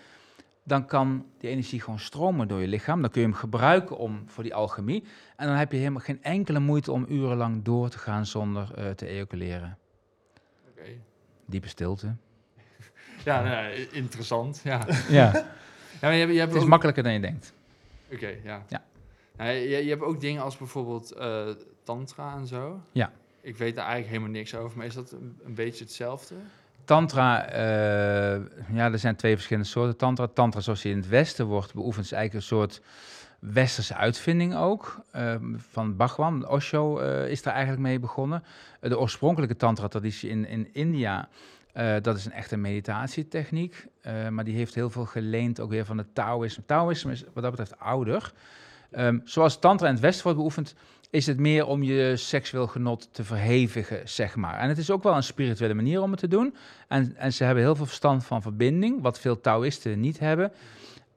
dan kan die energie gewoon stromen door je lichaam. Dan kun je hem gebruiken om, voor die alchemie. En dan heb je helemaal geen enkele moeite om urenlang door te gaan zonder eh, te ejaculeren. Oké. Diepe stilte. Ja, nou, interessant. Ja. Ja, ja maar je hebt, je hebt het is ook- makkelijker dan je denkt. Oké, ja. Ja. Nou, je, je hebt ook dingen als bijvoorbeeld eh, tantra en zo. Ja. Ik weet daar eigenlijk helemaal niks over, maar is dat een, een beetje hetzelfde? Tantra, eh, ja, er zijn twee verschillende soorten tantra. Tantra zoals die in het Westen wordt beoefend, is eigenlijk een soort westerse uitvinding ook. eh, van Bhagwan, Osho eh, is daar eigenlijk mee begonnen. De oorspronkelijke tantra-traditie in, in India, dat is een echte meditatietechniek. maar die heeft heel veel geleend ook weer van het Taoïsme. Taoïsme is wat dat betreft ouder. Ehm, zoals tantra in het Westen wordt beoefend, is het meer om je seksueel genot te verhevigen, zeg maar. En het is ook wel een spirituele manier om het te doen. En, en ze hebben heel veel verstand van verbinding, wat veel Taoïsten niet hebben.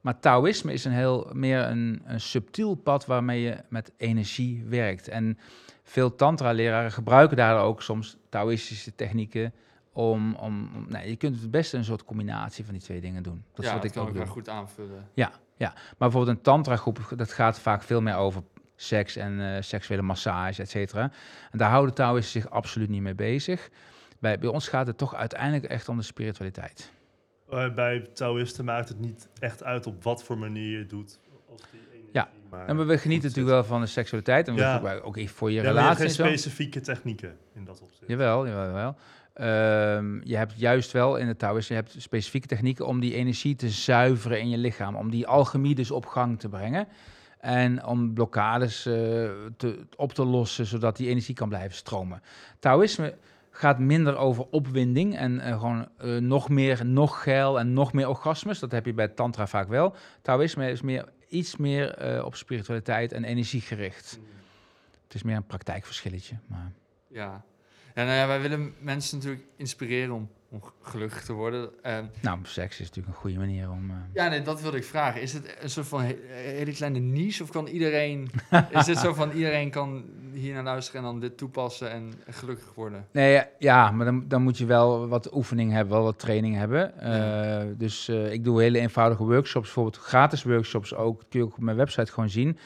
Maar Taoïsme is een heel meer een, een subtiel pad waarmee je met energie werkt. En veel tantra-leraren gebruiken daar ook soms Taoïstische technieken om, om, je kunt het beste een soort combinatie van die twee dingen doen. Dat ja, is wat dat ik kan ook elkaar goed aanvullen. Ja, ja, maar bijvoorbeeld een tantra-groep, dat gaat vaak veel meer over seks en eh, seksuele massage, et cetera. En daar houden Taoïsten zich absoluut niet mee bezig. Bij, bij ons gaat het toch uiteindelijk echt om de spiritualiteit. Eh, bij Taoïsten maakt het niet echt uit op wat voor manier je het doet. Als die Ja, maar En we, genieten natuurlijk wel van de seksualiteit. En we Ja. gebruiken ook voor je Ja, je relatie zo. specifieke technieken in dat opzicht. Jawel, jawel, jawel. Ehm, je hebt juist wel in het Taoïsme, je hebt specifieke technieken om die energie te zuiveren in je lichaam. Om die alchemie dus op gang te brengen. En om blokkades eh, te, op te lossen, zodat die energie kan blijven stromen. Taoïsme gaat minder over opwinding en eh, gewoon eh, nog meer, nog geil en nog meer orgasmes. Dat heb je bij Tantra vaak wel. Taoïsme is meer, iets meer op spiritualiteit en energie gericht. Het is meer een praktijkverschilletje. Maar... Ja. Ja, nou ja, wij willen mensen natuurlijk inspireren om, om gelukkig te worden. Ehm, Nou, seks is natuurlijk een goede manier om. eh, ja, nee, dat wilde ik vragen. Is het een soort van he- hele kleine niche of kan iedereen... is het zo van iedereen kan hier naar luisteren en dan dit toepassen en gelukkig worden? Nee, ja, maar dan, dan moet je wel wat oefening hebben, wel wat training hebben. Ja. Eh, dus eh, ik doe hele eenvoudige workshops, bijvoorbeeld gratis workshops ook. kun je ook op mijn website gewoon zien.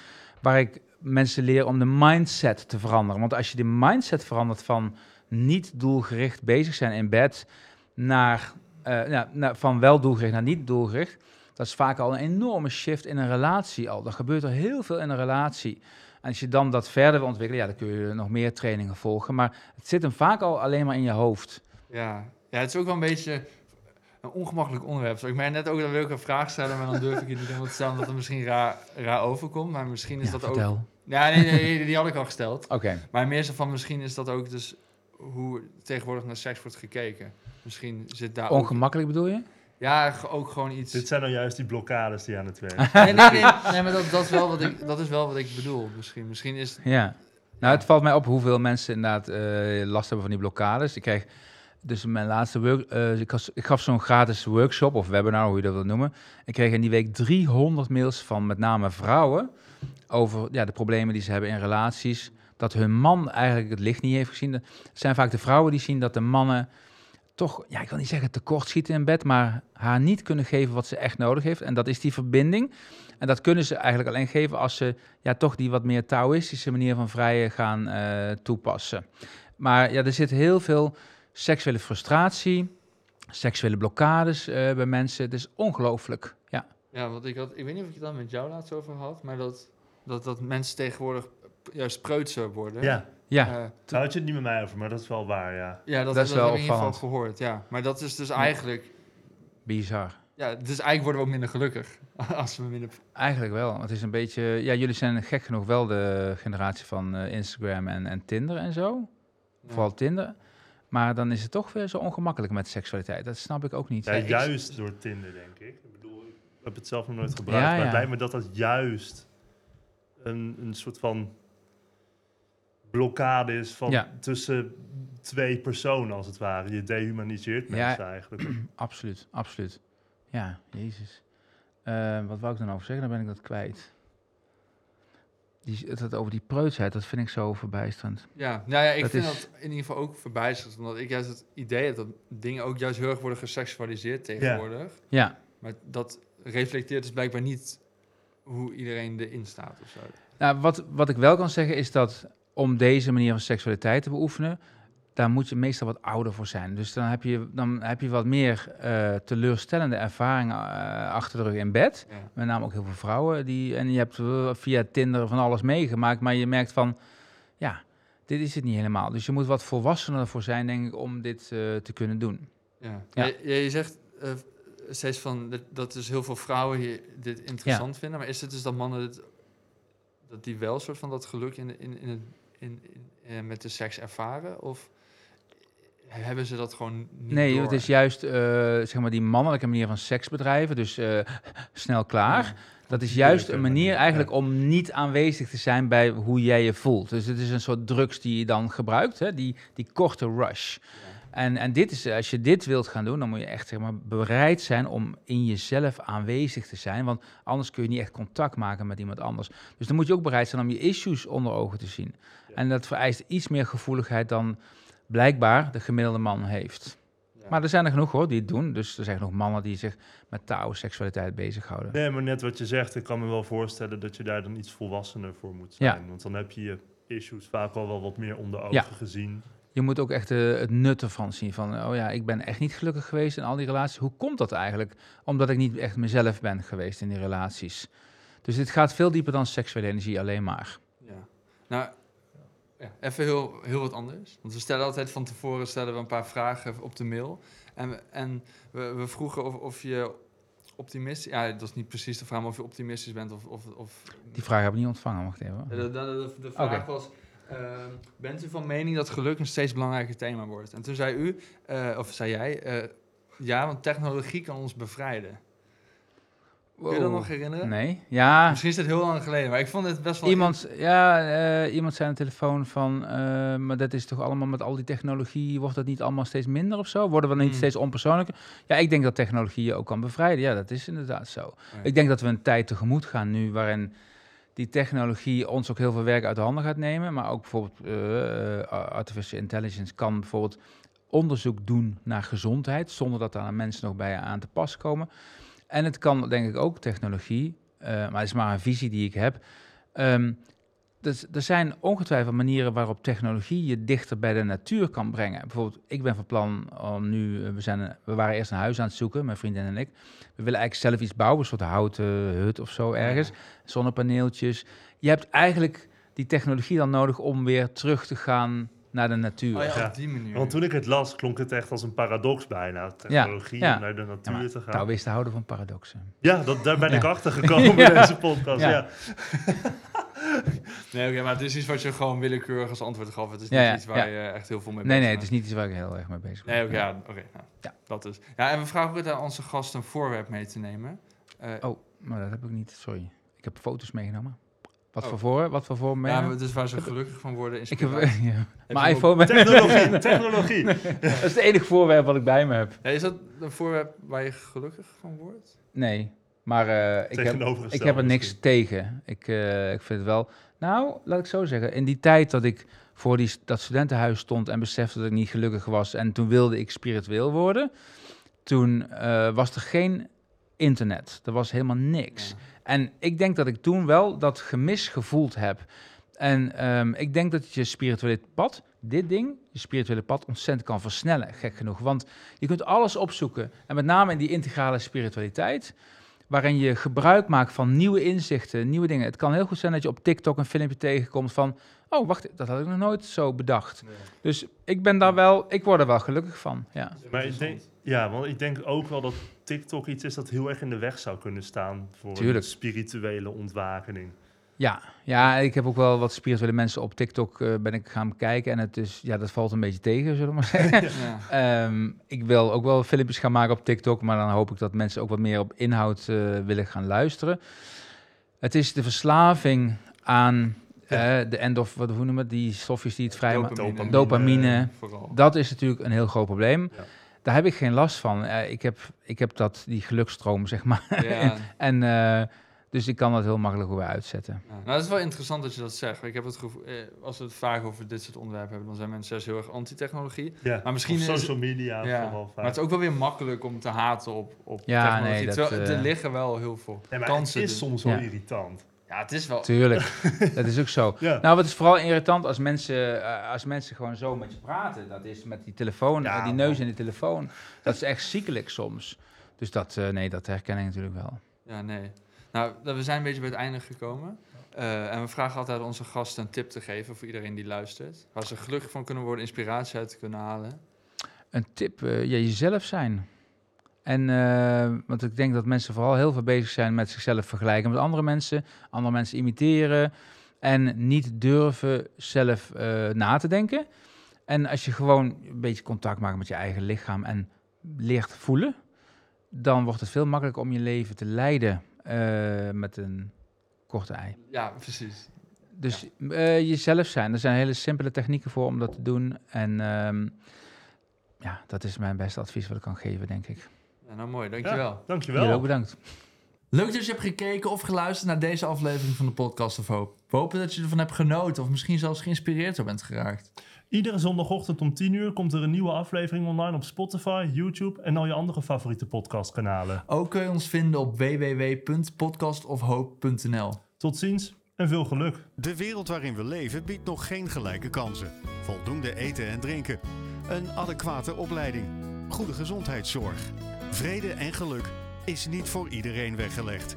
Waar ik mensen leer om de mindset te veranderen. Want als je de mindset verandert van niet doelgericht bezig zijn in bed naar, eh, ja, naar van wel doelgericht naar niet doelgericht. Dat is vaak al een enorme shift in een relatie al. Er gebeurt er heel veel in een relatie. En als je dan dat verder wil ontwikkelen, ja, dan kun je nog meer trainingen volgen. Maar het zit hem vaak al alleen maar in je hoofd. Ja. ja, het is ook wel een beetje een ongemakkelijk onderwerp. Zo, ik meen net ook dat wil ik een vraag stellen, maar dan durf ik het niet helemaal te stellen, omdat het misschien raar, raar overkomt. Maar misschien is Ja, dat ook... Ja, nee, nee, die had ik al gesteld. Oké. Maar meer zo van, misschien is dat ook dus hoe tegenwoordig naar seks wordt gekeken. Misschien zit daar ook... Ongemakkelijk bedoel je? Ja, ook gewoon iets... Dit zijn dan juist die blokkades die aan het werk Nee, nee, nee, nee, maar dat, dat, is wel wat ik, dat is wel wat ik bedoel. Misschien, misschien is... Ja. Nou, het valt mij op hoeveel mensen inderdaad eh, last hebben van die blokkades. Ik kreeg dus mijn laatste work, eh, ik, was- ik gaf zo'n gratis workshop of webinar, hoe je dat wil noemen. Ik kreeg in die week 300 mails van met name vrouwen over ja, de problemen die ze hebben in relaties. Dat hun man eigenlijk het licht niet heeft gezien. Het zijn vaak de vrouwen die zien dat de mannen toch, ja, ik wil niet zeggen tekort schieten in bed, maar haar niet kunnen geven wat ze echt nodig heeft. En dat is die verbinding. En dat kunnen ze eigenlijk alleen geven als ze ja, toch die wat meer Taoïstische manier van vrijen gaan eh, toepassen. Maar ja, er zit heel veel seksuele frustratie, seksuele blokkades eh, bij mensen. Het is ongelooflijk. Ja. Ja, want ik had... Ik weet niet of ik het dan met jou laatst over had, maar dat, dat, dat mensen tegenwoordig juist preutser worden. Ja, Ja, Eh, daar had je het niet met mij over, maar dat is wel waar, ja. ja, dat, Dat is dat wel heb ik in ieder geval gehoord. Ja. Maar dat is dus eigenlijk... bizar. Ja, dus eigenlijk worden we ook minder gelukkig als we minder... Eigenlijk wel. Het is een beetje. Ja, jullie zijn gek genoeg wel de generatie van eh, Instagram en, en Tinder en zo. Vooral Tinder. Maar dan is het toch weer zo ongemakkelijk met seksualiteit. Dat snap ik ook niet. Ja, juist door Tinder, denk ik. Ik bedoel, ik heb het zelf nog nooit gebruikt, Ja, maar ja. het lijkt me dat dat juist een, een soort van blokkade is van Ja. tussen twee personen, als het ware. Je dehumaniseert Ja. mensen eigenlijk. Absoluut, absoluut. Ja, jezus. Eh, wat wou ik dan over zeggen? Dan ben ik dat kwijt. Die, het, het over die preutsheid, dat vind ik zo verbijsterend. Ja, nou ja, ik Dat vind is- dat in ieder geval ook verbijsterend. Omdat ik juist het idee heb dat dingen ook juist heel erg worden geseksualiseerd tegenwoordig. Ja, Maar dat reflecteert dus blijkbaar niet hoe iedereen erin staat of zo. nou, wat, wat ik wel kan zeggen is dat om deze manier van seksualiteit te beoefenen, daar moet je meestal wat ouder voor zijn. Dus dan heb je, dan heb je wat meer eh, teleurstellende ervaringen eh, achter de rug in bed. Ja. Met name ook heel veel vrouwen. Die, en je hebt eh, via Tinder van alles meegemaakt. Maar je merkt van, ja, dit is het niet helemaal. Dus je moet wat volwassener voor zijn, denk ik, om dit te kunnen doen. Ja. Ja. Je, je zegt steeds van dat, dus heel veel vrouwen hier dit interessant vinden. Maar is het dus dat mannen het, dat die wel soort van dat geluk in, in, in, het, in, in, eh, met de seks ervaren? Of hebben ze dat gewoon niet nee, door? het is juist eh, zeg maar die mannelijke manier van seks bedrijven. Dus eh, snel klaar. Ja. Dat is juist een manier eigenlijk om niet aanwezig te zijn bij hoe jij je voelt. Dus het is een soort drugs die je dan gebruikt, hè? Die, die korte rush. En, en dit is, als je dit wilt gaan doen, dan moet je echt zeg maar, bereid zijn om in jezelf aanwezig te zijn. Want anders kun je niet echt contact maken met iemand anders. Dus dan moet je ook bereid zijn om je issues onder ogen te zien. Ja. En dat vereist iets meer gevoeligheid dan blijkbaar de gemiddelde man heeft. Ja. Maar er zijn er genoeg hoor die het doen. Dus er zijn genoeg mannen die zich met taal seksualiteit bezighouden. Nee, maar net wat je zegt, ik kan me wel voorstellen dat je daar dan iets volwassener voor moet Ja. zijn. Want dan heb je je issues vaak al wel wat meer onder ogen Ja. gezien. Je moet ook echt eh, het nut ervan zien. Van, oh ja, ik ben echt niet gelukkig geweest in al die relaties. Hoe komt dat eigenlijk? Omdat ik niet echt mezelf ben geweest in die relaties. Dus dit gaat veel dieper dan seksuele energie alleen maar. Ja. Nou, ja, even heel, heel wat anders. Want we stellen altijd van tevoren stellen we een paar vragen op de mail. En, we, en we, we vroegen of, of je optimistisch... Ja, dat is niet precies de vraag, maar of je optimistisch bent of... of, of Die vraag hebben we niet ontvangen, wacht even. de, de, de, de vraag was... ehm, bent u van mening dat geluk een steeds belangrijker thema wordt? En toen zei u, eh, of zei jij... eh, ja, want technologie kan ons bevrijden. Kun je dat Wow. nog herinneren? Nee, ja. Misschien is het heel lang geleden, maar ik vond het best wel... Iemand, ja, eh, iemand zei aan de telefoon van, maar dat is toch allemaal met al die technologie, wordt dat niet allemaal steeds minder of zo? Worden we niet Mm. steeds onpersoonlijker? Ja, ik denk dat technologie je ook kan bevrijden. Ja, dat is inderdaad zo. Ja. Ik denk dat we een tijd tegemoet gaan nu waarin die technologie ons ook heel veel werk uit de handen gaat nemen, maar ook bijvoorbeeld eh, eh, artificial intelligence kan bijvoorbeeld onderzoek doen naar gezondheid, zonder dat daar mensen nog bij aan te pas komen. En het kan denk ik ook technologie, eh, maar het is maar een visie die ik heb. Ehm, dus er zijn ongetwijfeld manieren waarop technologie je dichter bij de natuur kan brengen. Bijvoorbeeld, ik ben van plan om nu, eh, we, zijn, we waren eerst een huis aan het zoeken, mijn vriendin en ik. We willen eigenlijk zelf iets bouwen, een soort houten hut of zo ergens. Zonnepaneeltjes. Je hebt eigenlijk die technologie dan nodig om weer terug te gaan naar de natuur. Oh ja, Ja. op die manier. Want toen ik het las, klonk het echt als een paradox bijna. Technologie ja. om naar de natuur maar te gaan. Nou, wist te houden van paradoxen. Ja, dat, daar ben ik achter gekomen Ja. in deze podcast. Ja. Nee, oké, maar het is iets wat je gewoon willekeurig als antwoord gaf. Het is niet ja, iets waar ja. je echt heel veel mee Nee, bezig nee, het bent. is niet iets waar ik heel erg mee bezig ben. Nee, oké, ja, oké. ja. Ja. Dat is. Ja, en we vragen ook aan onze gasten een voorwerp mee te nemen. Eh, Oh, maar dat heb ik niet, sorry. Ik heb foto's meegenomen. Wat Oh. voor voor, wat voor voor ja, dus waar ze gelukkig van worden. ik heb ja, je mijn hem iPhone. Technologie, technologie. dat is het enige voorwerp wat ik bij me heb. Ja, is dat een voorwerp waar je gelukkig van wordt? Nee, maar eh, ik, heb, ik heb er niks misschien. tegen. Ik, eh, ik vind het wel... Nou, laat ik zo zeggen. In die tijd dat ik voor die, dat studentenhuis stond en besefte dat ik niet gelukkig was... en toen wilde ik spiritueel worden... toen eh, was er geen internet. Er was helemaal niks. Ja. En ik denk dat ik toen wel dat gemis gevoeld heb. En ehm, ik denk dat je spirituele pad, dit ding, je spirituele pad ontzettend kan versnellen, gek genoeg. Want je kunt alles opzoeken. En met name in die integrale spiritualiteit, waarin je gebruik maakt van nieuwe inzichten, nieuwe dingen. Het kan heel goed zijn dat je op TikTok een filmpje tegenkomt van, oh wacht, dat had ik nog nooit zo bedacht. Dus ik ben daar wel, ik word er wel gelukkig van, ja. Maar ik denk, ja, want ik denk ook wel dat TikTok iets is dat heel erg in de weg zou kunnen staan voor Tuurlijk. een spirituele ontwakening. Ja, ja, ik heb ook wel wat spirituele mensen op TikTok eh, ben ik gaan bekijken en het is, ja, dat valt een beetje tegen, zullen we maar zeggen. Ja. Ehm, ik wil ook wel filmpjes gaan maken op TikTok, maar dan hoop ik dat mensen ook wat meer op inhoud eh, willen gaan luisteren. Het is de verslaving aan Ja. eh, de end of, wat, hoe noemen we die stofjes die het vrijmaken. Dopamine. Dopamine. Dat is natuurlijk een heel groot probleem. Ja. Daar heb ik geen last van. Ik, heb, ik heb dat, die geluksstroom, zeg maar. Ja. en dus ik kan dat heel makkelijk weer uitzetten. Ja, nou, dat is wel interessant dat je dat zegt. Ik heb het gevoel, eh, als we het vaak over dit soort onderwerpen hebben, dan zijn mensen heel erg anti-technologie. Ja, Maar misschien of is het- social media Ja, vooral vaak. maar het is ook wel weer makkelijk om te haten op, op Ja, technologie. nee, dat, Terwijl eh, er liggen wel heel veel Ja, maar kansen. het is dus. soms wel Ja. irritant. Ja, het is wel... Tuurlijk, dat is ook zo. Ja. Nou, wat is vooral irritant als mensen, eh, als mensen gewoon zo met je praten. Dat is met die telefoon, Ja, die neus in die telefoon. Dat is echt ziekelijk soms. Dus dat, eh, nee, dat herken ik natuurlijk wel. Ja, nee. Nou, we zijn een beetje bij het einde gekomen. Eh, en we vragen altijd onze gasten een tip te geven voor iedereen die luistert. Waar ze gelukkig van kunnen worden, inspiratie uit te kunnen halen. Een tip, eh, ja, jezelf zijn. En, eh, want ik denk dat mensen vooral heel veel bezig zijn met zichzelf vergelijken met andere mensen. Andere mensen imiteren. En niet durven zelf na te denken. En als je gewoon een beetje contact maakt met je eigen lichaam en leert voelen, dan wordt het veel makkelijker om je leven te leiden eh, met een korte ei. Ja, precies. Dus eh, jezelf zijn. Er zijn hele simpele technieken voor om dat te doen. En ehm, ja, dat is mijn beste advies wat ik kan geven, denk ik. Ja, nou mooi, dankjewel. Ja, dankjewel. Jullie ook bedankt. Leuk dat je hebt gekeken of geluisterd naar deze aflevering van de Podcast of Hope. We hopen dat je ervan hebt genoten of misschien zelfs geïnspireerd door bent geraakt. Iedere zondagochtend om 10 uur komt er een nieuwe aflevering online op Spotify, YouTube en al je andere favoriete podcastkanalen. Ook kun je ons vinden op www.podcastofhope.nl. Tot ziens en veel geluk. De wereld waarin we leven biedt nog geen gelijke kansen. Voldoende eten en drinken. Een adequate opleiding. Goede gezondheidszorg. Vrede en geluk is niet voor iedereen weggelegd.